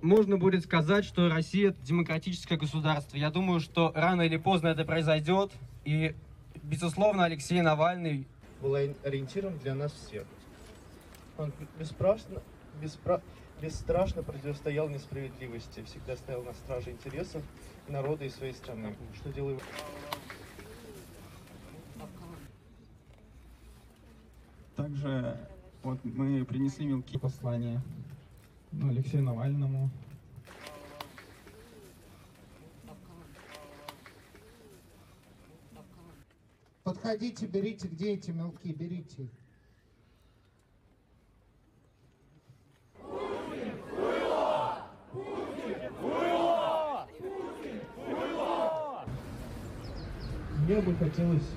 Можно будет сказать, что Россия демократическое государство. Я думаю, что рано или поздно это произойдет. И, безусловно, Алексей Навальный был ориентиром для нас всех. Он бесстрашно, беспра- бесстрашно противостоял несправедливости, всегда стоял на страже интересов народа и своей страны. Что делает Также вот мы принесли мелкие послания Алексею Навальному. Подходите, берите, где эти мелки, берите их. Мне бы хотелось...